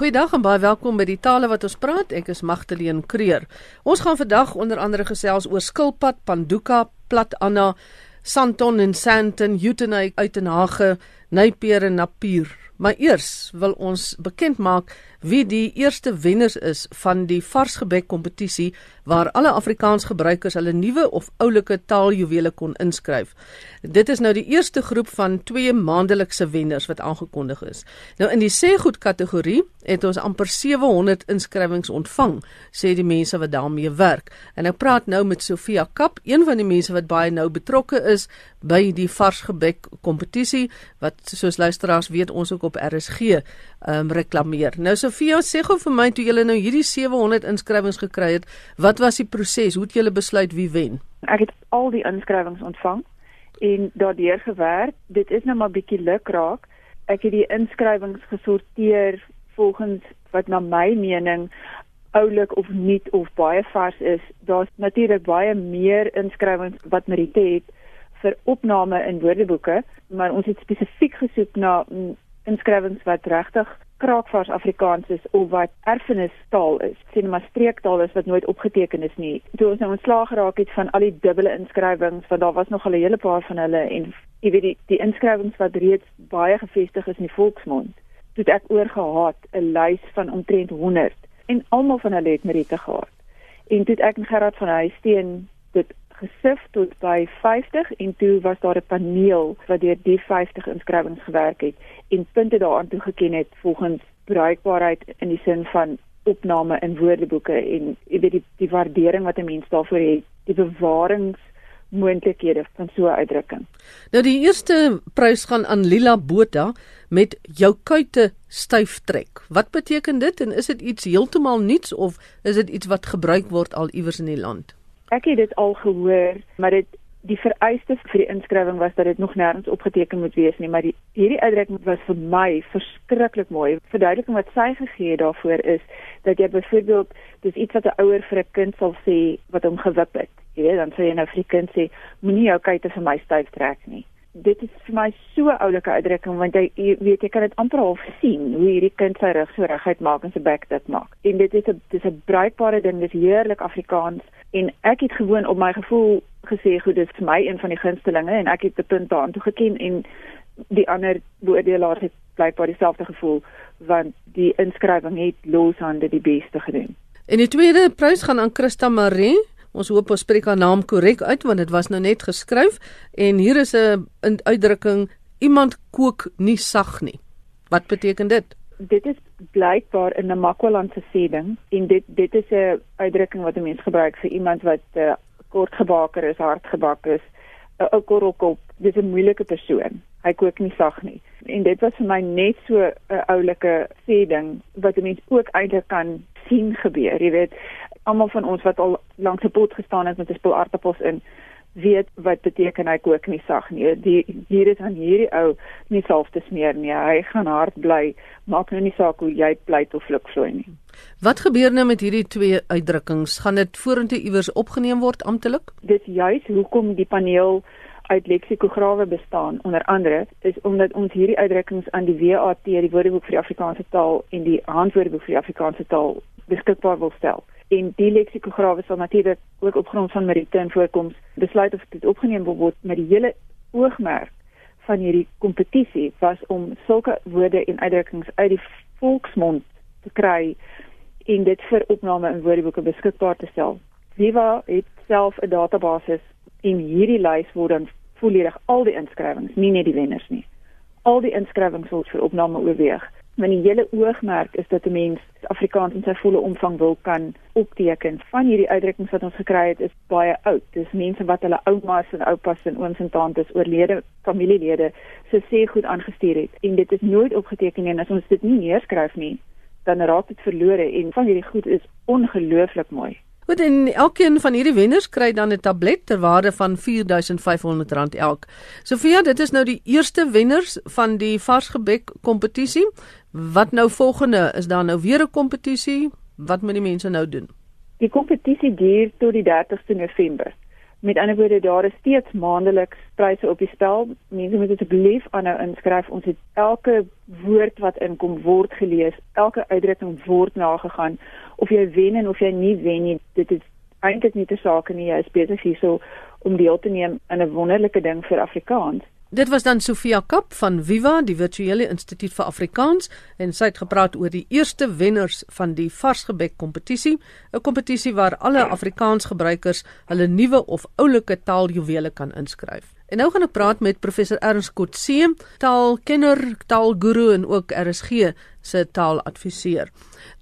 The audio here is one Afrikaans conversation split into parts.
Goeiedag en baie welkom by die tale wat ons praat. Ek is Magdalene Creer. Ons gaan vandag onder andere gesels oor skilpad, panduka, plat anna, santon en santon, utenay uit nypeer en napier. Maar eers wil ons bekend maak wie die eerste wenners is van die varsgebek kompetisie waar alle Afrikaans gebruikers hulle nuwe of oulike taaljuwele kon inskryf. Dit is nou die eerste groep van twee maandelikse wenners wat aangekondig is. Nou in die sêgoed kategorie het ons amper 700 inskrywings ontvang, sê die mense wat daarmee werk. En ek praat nou met Sofia Kap, een van die mense wat baie nou betrokke is by die varsgebek kompetisie wat soos luisteraars weet ons ook op RSG um, reklameer. Nou Sofia, sê gou vir my toe julle nou hierdie 700 inskrywings gekry het, wat was die proses? Hoe het julle besluit wie wen? Ek het al die inskrywings ontvang en daardeur gewerk. Dit is nou maar bietjie luk raak. Ek het die inskrywings gesorteer volgens wat na my mening oulik of nuut of baie vars is. Daar's natuurlik baie meer inskrywings wat Merite het vir opname in woordeboeke, maar ons het spesifiek gesoek na inskrywings wat regtig kraakvars Afrikaans is of wat erfenistaal is, sien maar streektaal is wat nooit opgeteken is nie. Toe ons nou ontslaag geraak het van al die dubbele inskrywings, want daar was nog al 'n hele paar van hulle en jy weet die, die inskrywings wat reeds baie gevestig is in die volksmond, het ek oorgehaat 'n lys van omtrent 100 en almal van hulle het meriete gehad. En toe ek en Gerard van Huisteen dit gesif tot by 50 en toe was daar 'n paneel wat deur die 50 inskrywings gewerk het en punte daaraan toegeken het volgens bruikbaarheid in die sin van opname in woordeboeke en jy weet die die waardering wat 'n mens daarvoor het, die bewarings moontlikhede van so 'n uitdrukking. Nou die eerste prys gaan aan Lila Botha met jou kuite styf trek. Wat beteken dit en is dit iets heeltemal nuuts of is dit iets wat gebruik word al iewers in die land? Ek het dit al gehoor, maar dit die vereiste vir die inskrywing was dat dit nog nêrens opgeteken moet wees nie, maar die hierdie uitdrukking was vir my verskriklik mooi. Verduideliking wat sy gegee het daarvoor is dat jy byvoorbeeld dis iets wat 'n ouer vir 'n kind sal sê wat hom gewip het. Jy weet, dan sê jy nou vir die kind sê moenie jou kuite vir my styf trek nie. Dit is vir my so oulike uitdrukking want jy, jy weet jy kan dit amper half sien hoe hierdie kind sy rug so reguit maak en sy bek dit maak. En dit is 'n dis 'n bruikbare ding, dis heerlik Afrikaans en ek het gewoon op my gevoel gesê goed dis vir my een van die gunstelinge en ek het die punt daaraan toe geken en die ander beoordelaars het blykbaar dieselfde gevoel want die inskrywing het loshande die beste gedoen. En die tweede prys gaan aan Christa Marie. Ons hoop ons spreek haar naam korrek uit want dit was nou net geskryf en hier is 'n uitdrukking iemand kook nie sag nie. Wat beteken dit? dit is blykbaar in 'n Makwalandse sêding en dit dit is 'n uitdrukking wat 'n mens gebruik vir iemand wat uh, kortgebaker is, hardgebakker is, 'n ou korrelkop. Dis 'n moeilike persoon. Hy kook nie sag nie. En dit was vir my net so 'n oulike sêding wat 'n mens ook eintlik kan sien gebeur. Jy weet, almal van ons wat al langs 'n pot gestaan het met 'n spul aardappels in weet wat beteken hy kook nie sag nie. Die hier is aan hierdie ou nie self te smeer nie. Hy gaan hard bly. Maak nou nie saak hoe jy pleit of flikvloei nie. Wat gebeur nou met hierdie twee uitdrukkings? Gaan dit vorentoe iewers opgeneem word amptelik? Dit juis hoekom die paneel uit leksikograwe bestaan onder andere is omdat ons hierdie uitdrukkings aan die WAT, die Woordeboek vir die Afrikaanse taal en die Handwoordeboek vir die Afrikaanse taal beskikbaar wil stel en die leksikograwe sal natuurlik ook op grond van meriete en voorkoms besluit of dit opgeneem wil word met die hele oogmerk van hierdie kompetisie was om sulke woorde en uitdrukkings uit die volksmond te kry en dit vir opname in woordeboeke beskikbaar te stel. Viva het self 'n database en hierdie lys word dan volledig al die inskrywings, nie net die wenners nie. Al die inskrywings word vir opname oorweeg want die hele oogmerk is dat 'n mens Afrikaans in sy volle omvang wil kan opteken. Van hierdie uitdrukkings wat ons gekry het is baie oud. Dis mense wat hulle oumas en oupas en ooms en tantes oorlede familielede se sê goed aangestuur het en dit is nooit opgeteken en as ons dit nie neerskryf nie, dan raak dit verlore en van hierdie goed is ongelooflik mooi. Goed en elkeen van hierdie wenners kry dan 'n tablet ter waarde van R4500 elk. Sofia, dit is nou die eerste wenners van die varsgebek kompetisie. Wat nou volgende? Is daar nou weer 'n kompetisie? Wat moet die mense nou doen? Die kompetisie duur tot die 30ste November. Met ander woorde, daar is steeds maandeliks pryse op die spel. Mense moet asseblief aanhou inskryf. Ons het elke woord wat inkom word gelees, elke uitdrukking word nagegaan. Of jy wen en of jy nie wen nie, dit is eintlik nie te sake nie. Jy is besig hierso om deel te neem aan 'n wonderlike ding vir Afrikaans. Dit was dan Sofia Kap van Viva, die Virtuele Instituut vir Afrikaans, en sy het gepraat oor die eerste wenners van die varsgebek kompetisie, 'n kompetisie waar alle Afrikaans gebruikers hulle nuwe of oulike taaljuwele kan inskryf. En nou gaan ek praat met professor Ernst Kotse, taalkenner, taalguru en ook RSG se taaladviseur.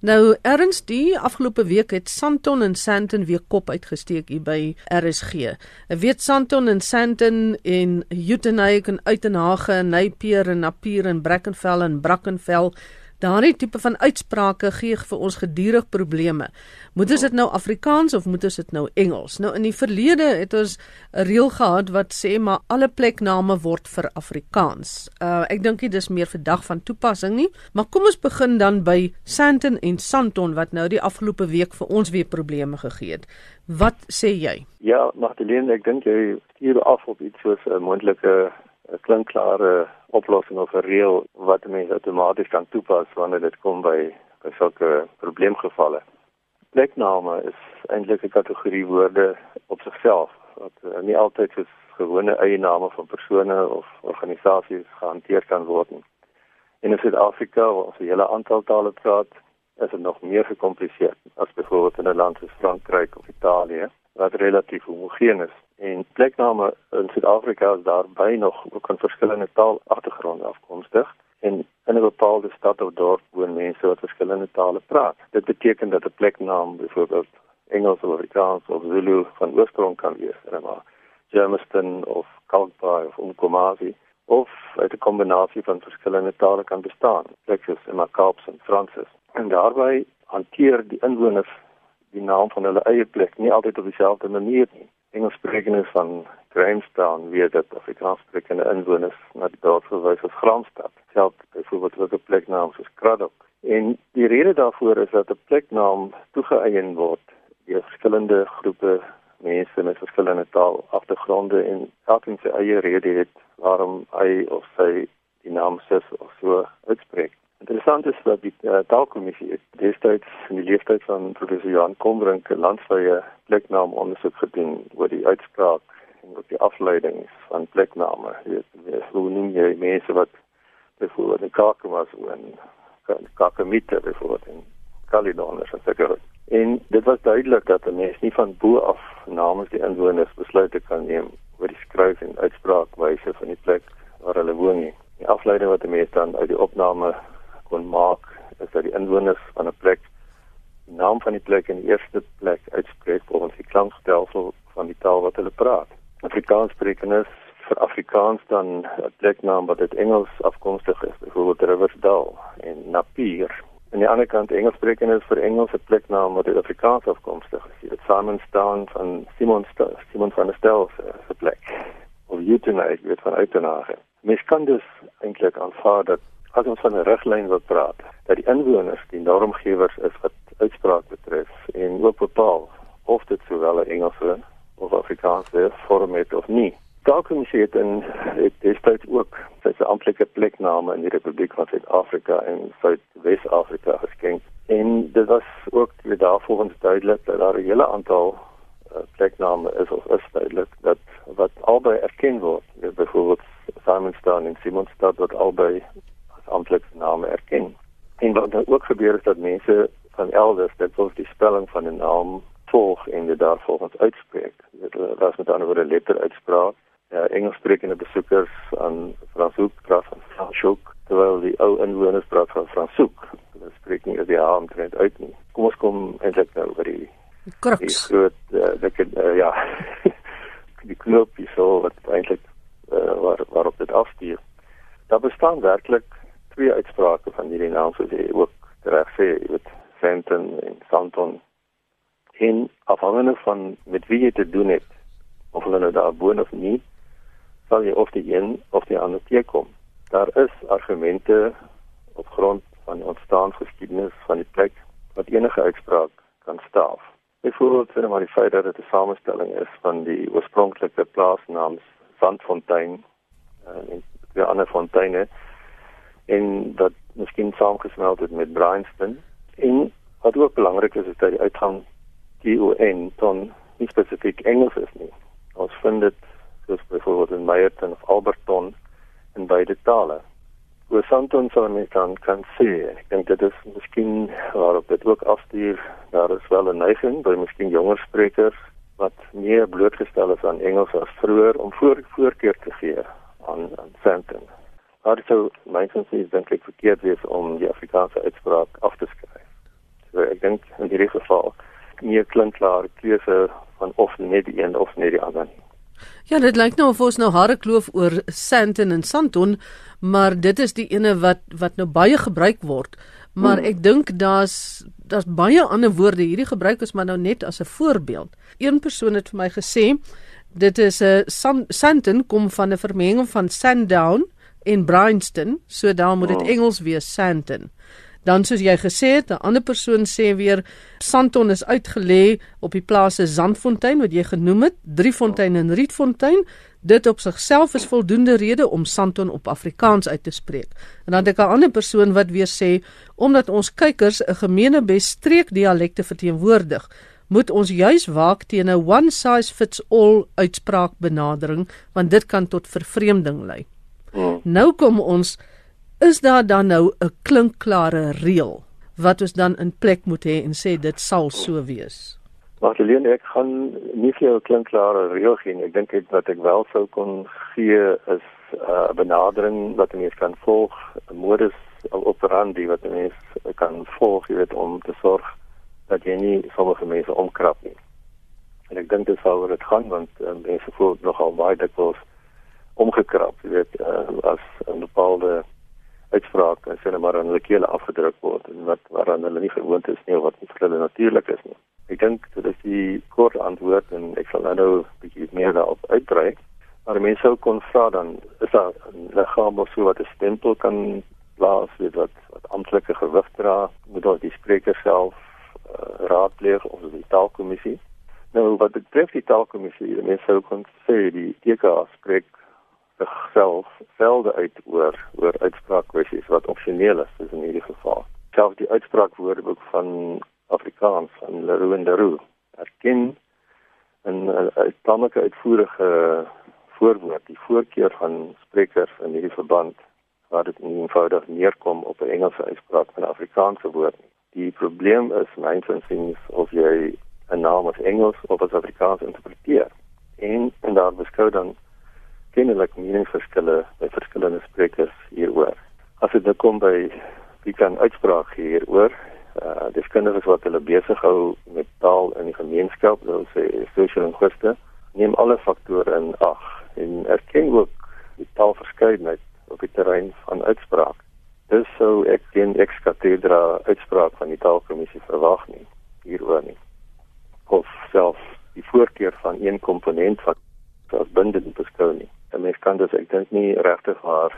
Nou Ernst, die afgelope week het Santon en Sandton weer kop uitgesteek hier by RSG. Ek weet Santon en Sandton en Uitenhage en Uitenhage en Napier en Napier en Brackenfell en Brackenfell Daardie tipe van uitsprake gee vir ons gedurig probleme. Moet ons dit nou Afrikaans of moet ons dit nou Engels? Nou in die verlede het ons 'n reël gehad wat sê maar alle plekname word vir Afrikaans. Uh ek dink dit is meer vandag van toepassing nie, maar kom ons begin dan by Sandton en Santon wat nou die afgelope week vir ons weer probleme gegee het. Wat sê jy? Ja, Magdalene, ek dink jy stuur af op iets soos 'n moontlike 'n klinkklare oplossing of 'n reël wat mense outomaties kan toepas wanneer dit kom by by sulke probleemgevalle. Plekname is eintlik 'n kategorie woorde op sigself wat uh, nie altyd soos gewone eiename van persone of organisasies gehanteer kan word nie. In Suid-Afrika waar ons 'n hele aantal tale praat, is dit nog meer gekompliseer as byvoorbeeld in 'n land soos Frankryk of Italië wat relatief homogeen is. En plekname in Suid-Afrika is daarby nog ook van verskillende taalagtergronde afkomstig en in 'n bepaalde stad of dorp woon mense wat verskillende tale praat. Dit beteken dat 'n pleknaam byvoorbeeld Engels of Afrikaans of Zulu van oorsprong kan wees, en maar Germiston of Kalkbaai of Umkomazi of uit 'n kombinasie van verskillende tale kan bestaan, soos in Makaaps en Fransis. En daarbey hanteer die inwoners die naam van hulle eie plek nie altyd op dieselfde manier nie. Engelssprekers van Grahamstown weet dat Afrikaanssprekende inwoners na die dorp verwys as Gramstad. Selfs byvoorbeeld ook 'n pleknaam soos Kraddock. En die rede daarvoor is dat 'n pleknaam toegeëien word deur verskillende groepe mense met verskillende taalagtergronde en elkeen sy eie rede het waarom hy of sy die naam sis of so uitspreek. Interessant is dat die uh, taalkommissie destyds in die leeftyd van professor Johan Kombrink 'n landwyse pleknaam ondersoek gedoen oor die uitspraak en ook die afleidings van plekname. Jy weet, hoe noem jy mense wat byvoorbeeld in Kakamas woon, Kakamita byvoorbeeld in Caledon of seker. En dit was duidelik dat 'n mens nie van bo af namens die inwoners besluite kan neem oor die skryf en uitspraakwyse van die plek waar hulle woon nie. Die afleiding wat 'n mens dan uit die opname kon maak is dat die inwoners van 'n plek die naam van die plek in die eerste plek uitspreek volgens die klankstelsel van die taal wat hulle praat. Afrikaanssprekendes vir Afrikaans dan 'n pleknaam wat uit Engels afkomstig is, byvoorbeeld Riversdal en Napier. En die ander kant Engelssprekende vir Engelse pleknaam wat uit Afrikaans afkomstig is. Dit Simon staan van Simon Stel, Simon van der Stel se plek. Of Uitenhage, weet van Uitenhage. Mens kan dus eintlik aanvaar dat as ons van 'n riglyn wil praat dat die inwoners die normgewers is wat uitspraak betref en ook bepaal of dit sowel 'n Engelse of Afrikaanse vorm het of nie. Taalkommissie het in het destyds ook sy amptelike plekname in die Republiek van Suid-Afrika en Suid-Wes-Afrika geskenk. En dit was ook daarvolgens duidelik dat daar 'n hele aantal uh, plekname is of is duidelik dat wat albei erken word. Byvoorbeeld Simonstown en Simonstad wat albei amptelike name erken. En wat dan ook gebeur is dat mense van elders dit wil die spelling van 'n naam volg en dit daarvolgens uitspreek. Dit was met ander woorde letter uitspraak. Ja, Engelssprekende besoekers aan Franshoek praat van Franshoek, terwyl die ou inwoners praat van Franshoek. Hulle spreek nie die naam trend uit nie. Kom ons kom eintlik nou oor die Crux. Die groot uh, ek uh, ja. die knoopie so wat eintlik uh, waar waarop dit afstuur. Daar bestaan werklik twee uitsprake van hierdie naam soos jy ook reg sê, jy weet Fenton en Santon in afhangende van met wie jy te doen het of hulle nou daar woon of nie, sal jy of die een of die ander teekom. Daar is argumente op grond van die ontstaansgeskiedenis van die plek wat enige uitspraak kan staaf. byvoorbeeld sien maar die feit dat dit 'n samestelling is van die oorspronklike plaasnaam Sandfontein uh, en die ander fonteine en dat miskien saamgesmelt het met Bryanston en wat ook belangrik is is dat die uitgang TON dan nie spesifiek Engels is nie. Ons vind dit soos byvoorbeeld in Meyerton of Alberton in beide tale. Oor Santon sal mens dan kan sê, ek dink dit is miskien waarop dit ook afstuur, daar is wel 'n neiging by miskien jonger sprekers wat meer blootgestel is aan Engels as vroeër om voor voorkeur te gee aan aan Santon. Maar so my sins is dink ek verkeerd wees om die Afrikaanse uitspraak af te skryf. So ek dink in hierdie geval nie klink klaar keuse van of net die een of net die ander nie. Ja, dit lyk nou of ons nou hare kloof oor Santon en Santon, maar dit is die ene wat wat nou baie gebruik word. Maar hmm. ek dink daar's daar's baie ander woorde hierdie gebruik is maar nou net as 'n voorbeeld. Een persoon het vir my gesê dit is 'n Santon kom van 'n vermenging van Sandown en Bryanston, so daar moet dit oh. Engels wees Santon. Dan soos jy gesê het, 'n ander persoon sê weer Santon is uitgelê op die plase Zandfontein wat jy genoem het, Driefontein en Rietfontein. Dit op sigself is voldoende rede om Santon op Afrikaans uit te spreek. En dan het ek 'n ander persoon wat weer sê omdat ons kykers 'n gemeene bestreek dialekte verteenwoordig, moet ons juis waak teen 'n one size fits all uitspraak benadering want dit kan tot vervreemding lei. Oh. Nou kom ons is daar dan nou 'n klinkklare reël wat ons dan in plek moet hê en sê dit sal so wees. Magdalene, ek gaan nie vir jou 'n klinkklare reël gee nie. Ek dink dit wat ek wel sou kon gee is 'n uh, benadering wat mense kan volg, 'n modus operandi wat mense kan volg, jy weet om te sorg dat jy nie sommige mense omkrap nie. En ek dink dit sou oor dit gaan want uh, mense voel nogal baie dikwels omgekrap, jy weet, uh, as 'n bepaalde uitspraak as hulle maar aan hulle kele afgedruk word en wat waaraan hulle nie gewoond is nie of wat nie vir hulle natuurlik is nie. Ek dink dit is die kort antwoord en ek sal nou 'n bietjie meer daarop uitbrei. Maar mense sou kon vra dan is daar 'n liggaam of so wat 'n stempel kan plaas weet wat wat amptelike gewig dra moet daar die spreker self uh, raadpleeg of die taalkommissie. Nou wat betref die taalkommissie, mense sou kon sê die TK spreek self velde uit oor oor uitspraakkwessies wat opsioneel is, is in hierdie geval. Selfs die uitspraakwoordeboek van Afrikaans van Leroux en Leroux erken 'n tamelike uitvoerige voorwoord, die voorkeur van sprekers in hierdie verband waar dit nie eenvoudig neerkom op 'n Engelse uitspraak van 'n Afrikaanse woord nie. Die probleem is mynsinsiens of jy 'n naam as Engels of as Afrikaans interpreteer. En en daar beskou dan kennelik meningsverskille by verskillende sprekers hieroor. As dit nou kom by wie kan uitspraak hieroor, uh deskundiges wat hulle besig hou met taal in die gemeenskap, hulle sê sosio-linguiste, neem alle faktore in ag en erken ook die taalverskeidenheid op die terrein van uitspraak. Dis sou ek teen ex cathedra uitspraak van die taalkommissie verwag nie hieroor nie. Of self die voorkeur van een komponent wat as bindend beskou nie. 'n mens kan dus ek dink nie regtig maar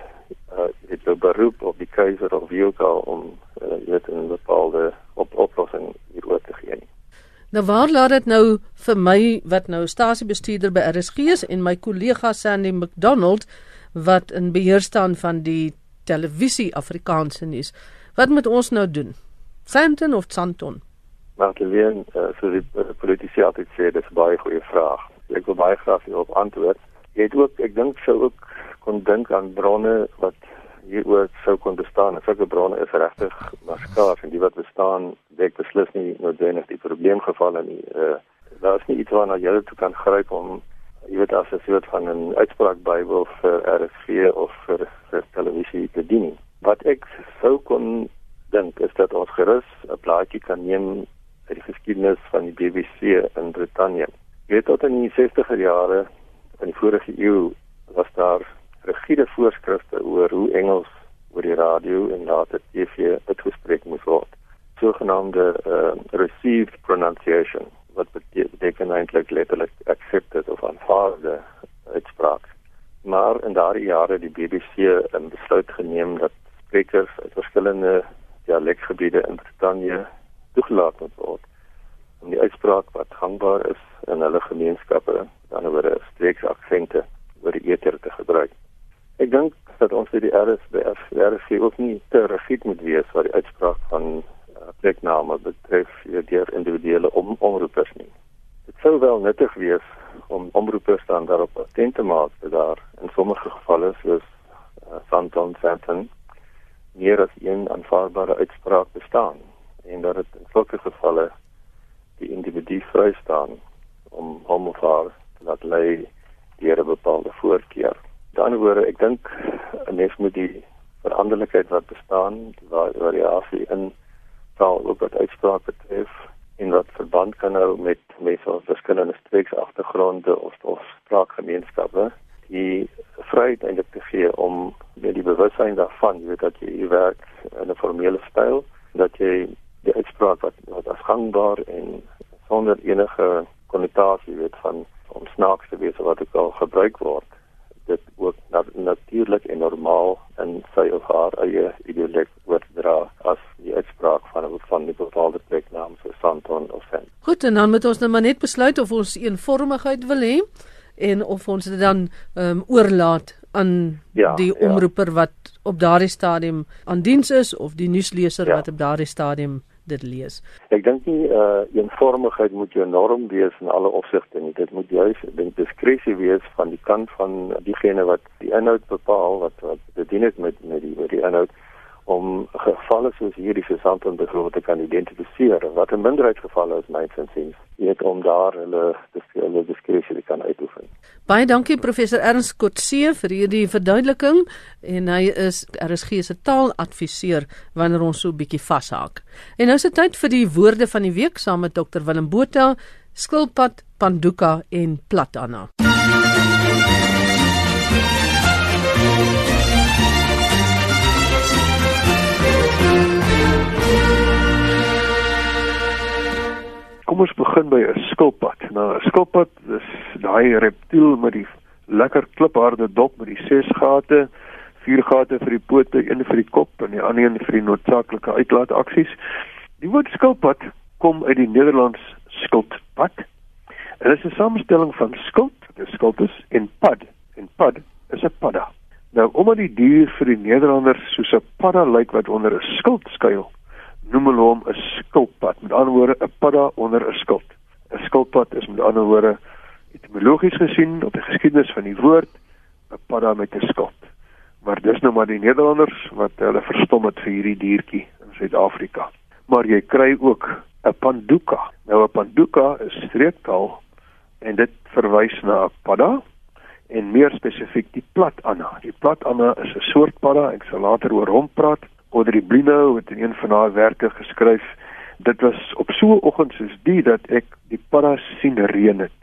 uh, dit uh, beroep op die keiser of wie ook al om uh, dit 'n bepaalde op oplossing hieroor te gee nie. Nou waar laat dit nou vir my wat nou stasiebestuurder by RSG is en my kollega Sandy McDonald wat in beheer staan van die televisie Afrikaanse nuus. Wat moet ons nou doen? Santon of Santon? Maar te leen, uh, so die uh, politici altyd sê, dit is 'n baie goeie vraag. Ek wil baie graag hierop antwoord jy het ook ek dink sou ook kon dink aan bronne wat hieroor sou kon bestaan. Sulke bronne is regtig maar skaars en die wat bestaan dek beslis nie noodwendig die probleemgevalle nie. Uh, daar is nie iets waarna jy toe kan gryp om jy weet as 'n soort van 'n uitspraak Bybel vir RSG of vir, vir televisie te dien. Wat ek sou kon dink is dat ons gerus 'n plaatjie kan neem uit die geskiedenis van die BBC in Brittanje. Jy weet tot in die 60er jare in die vorige eeu was daar rigiede voorskrifte oor hoe Engels oor die radio en later TV uitgespreek moes word. Sogenaamde uh, received pronunciation wat beteken eintlik letterlik accepted of aanvaarde uitspraak. Maar in daardie jare die BBC 'n besluit geneem dat sprekers uit verskillende dialekgebiede in Brittanje toegelaat moet word om die uitspraak wat gangbaar is in hulle gemeenskappe, dan oor streeks aksente oor die eter te gebruik. Ek dink dat ons vir die RSBF RSC ook nie te rigied moet wees wat die uitspraak van uh, plekname betref deur individuele om omroepers nie. Dit sou wel nuttig wees om omroepers dan daarop attent te maak dat daar in sommige gevalle soos uh, Santon Santon meer as een aanvaarbare uitspraak bestaan en dat dit in sulke gevalle die individu vry staan om hom of haar laat lei deur 'n bepaalde voorkeur. Dan word ek dink 'n mens moet die veranderlikheid wat bestaan, die variasie in taal ook wat uitspraak betref en wat verband kan hou met mense van verskillende streeks agtergronde of of spraakgemeenskappe die vryheid eintlik te gee om met die bewustheid daarvan, jy weet dat jy jy werk in 'n formele styl, dat jy die uitspraak wat wat as gangbaar en sonder enige konnotasie weet van om snaaks te wees wat ook al gebruik word dit ook nat natuurlik en normaal in sy of haar eie ideologie word dra as die uitspraak van 'n van die bepaalde pleknaam so Santon of Sen. Goed en dan moet ons nou maar net besluit of ons eenvormigheid wil hê en of ons dit dan ehm um, oorlaat aan ja, die ja. omroeper ja. wat op daardie stadium aan diens is of die nuusleser ja. wat op daardie stadium dit lees. Ek dink nie uh eenvormigheid moet jou norm wees in alle opsigte nie. Dit moet juis dink diskresie wees van die kant van diegene wat die inhoud bepaal wat wat bedien het met met die met die inhoud om gevalle soos hierdie se Santon begroot te kan identifiseer wat 'n minderheidsgeval is my insiens net om daar hulle hulle diskresie te kan uitoefen. Baie dankie professor Ernst Kotse vir hierdie verduideliking en hy is RSG se taaladviseur wanneer ons so 'n bietjie vashaak. En nou is dit tyd vir die woorde van die week saam met Dr Willem Botha, skilpad, panduka en platanna. Kom ons begin by 'n skilpad. Nou 'n skilpad is daai reptiel met die lekker klipharde dop met die ses gate, vier gate vir die pote, een vir die kop en die ander een vir die noodsaaklike uitlaataksies. Die woord skilpad kom uit die Nederlands skildpad. Dit is 'n samestelling van skild, dit is skildus en pad. En pad is 'n padda. Nou omdat die dier vir die Nederlanders soos 'n padda lyk wat onder 'n skild skuil, noem hulle hom 'n skilpad. Met ander woorde, 'n padda onder 'n skild. 'n Skilpad is met ander woorde etimologies gesien op die geskiedenis van die woord 'n padda met 'n skild. Maar dis nou maar die Nederlanders wat hulle verstom het vir hierdie diertjie in Suid-Afrika. Maar jy kry ook 'n panduka. Nou 'n panduka is streektaal en dit verwys na 'n padda en meer spesifiek die platanna. Die platanna is 'n soort padda, ek sal later oor hom praat. Audrey Blinow het in een van haar werke geskryf dit was op so 'n oggend soos die dat ek die paddas sien reën het.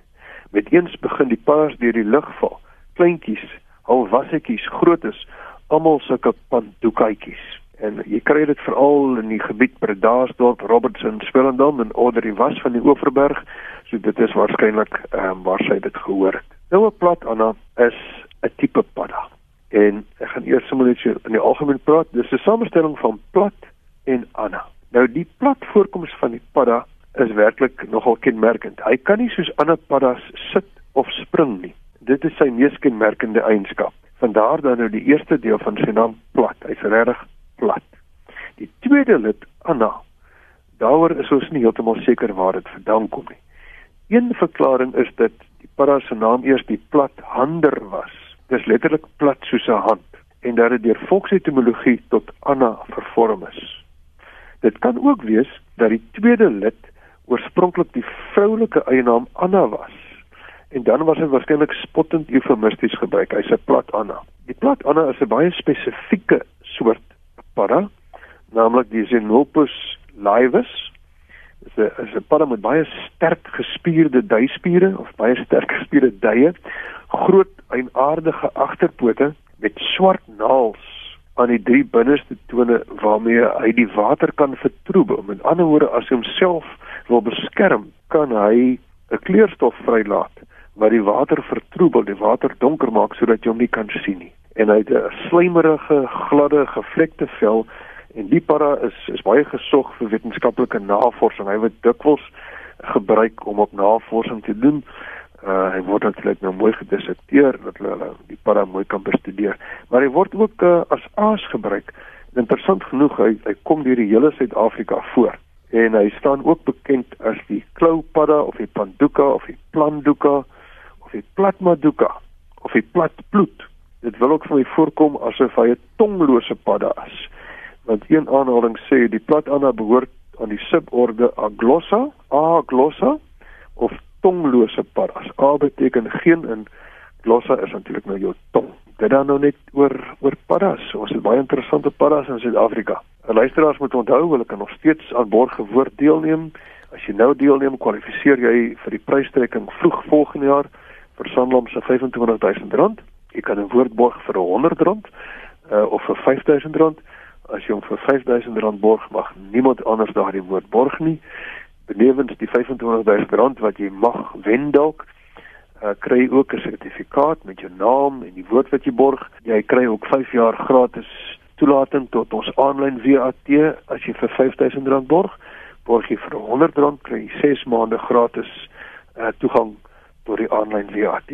Met eens begin die paddas deur die lug val. Kleintjies halwassetjies grootes almal sulke pandoekaitjies en jy kry dit veral in die gebied Bredasdorp Robertson Swellendam en Audrey was van die Oeverberg so dit is waarskynlik um, waar sy dit gehoor het. Nou 'n plat Anna is 'n tipe padda En ek gaan eers sommer net in die algemeen praat. Dis 'n samestelling van plat en anna. Nou die plat voorkoms van die padda is werklik nogal kenmerkend. Hy kan nie soos ander paddas sit of spring nie. Dit is sy mees kenmerkende eienskap. Vandaar dan nou die eerste deel van sy naam plat. Hy's regtig plat. Die tweede lid anna. Daaroor is ons nie heeltemal seker waar dit vandaan kom nie. Een verklaring is dat die padda se naam eers die plathander was dis letterlik plat soos 'n hand en dat dit deur volksetimologie tot Anna vervorm is. Dit kan ook wees dat die tweede lid oorspronklik die vroulike eienaam Anna was en dan was dit waarskynlik spottend eufemisties gebruik. Hy's 'n plat Anna. Die plat Anna is 'n baie spesifieke soort padda, naamlik die Xenopus laevis. Dit is 'n is 'n padda met baie sterk gespierde duispiere of baie sterk gespierde duie groot eienaardige agterpote met swart naels aan die drie binnerste tone waarmee hy die water kan vertroebel. Met ander woorde, as hy homself wil beskerm, kan hy 'n kleurstof vrylaat wat die water vertroebel, die water donker maak sodat jy hom nie kan sien nie. En hy het 'n slijmerige, gladde, gevlekte vel en die para is is baie gesog vir wetenskaplike navorsing. Hy word dikwels gebruik om op navorsing te doen. Uh hy word natuurlik nou mooi gedissekteer dat hulle die padda mooi kan bestudeer. Maar hy word ook uh, as aas gebruik. Interessant genoeg, hy hy kom deur die hele Suid-Afrika voor en hy staan ook bekend as die kloupadda of die panduka of die planduka of die platmaduka of die platploet. Dit wil ook vir my voorkom asof hy 'n tonglose padda is. Want een aanhaling sê die platanna behoort aan die suborde Aglossa, Aglossa of tonglose paddas. A beteken geen en glossa is natuurlik nou jou tong. Dit dan nou net oor oor paddas. Ons het baie interessante paddas in Suid-Afrika. Luisteraars moet onthou hulle kan nog steeds aan borggewoord deelneem. As jy nou deelneem, kwalifiseer jy vir die prystrekking vroeg volgende jaar vir Sanlam se R25000. Jy kan 'n woord borg vir R100 uh, of vir R5000. As jy hom vir R5000 borg, mag niemand anders daardie woord borg nie benewens die R25000 wat jy mag wen dalk uh, kry ook 'n sertifikaat met jou naam en die woord wat jy borg. Jy kry ook 5 jaar gratis toelating tot ons aanlyn VAT as jy vir R5000 borg. Borg jy vir R100 kry jy 6 maande gratis uh, toegang tot die aanlyn VAT.